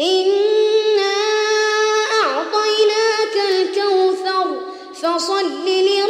إنا أعطيناك الكوثر فصل لربك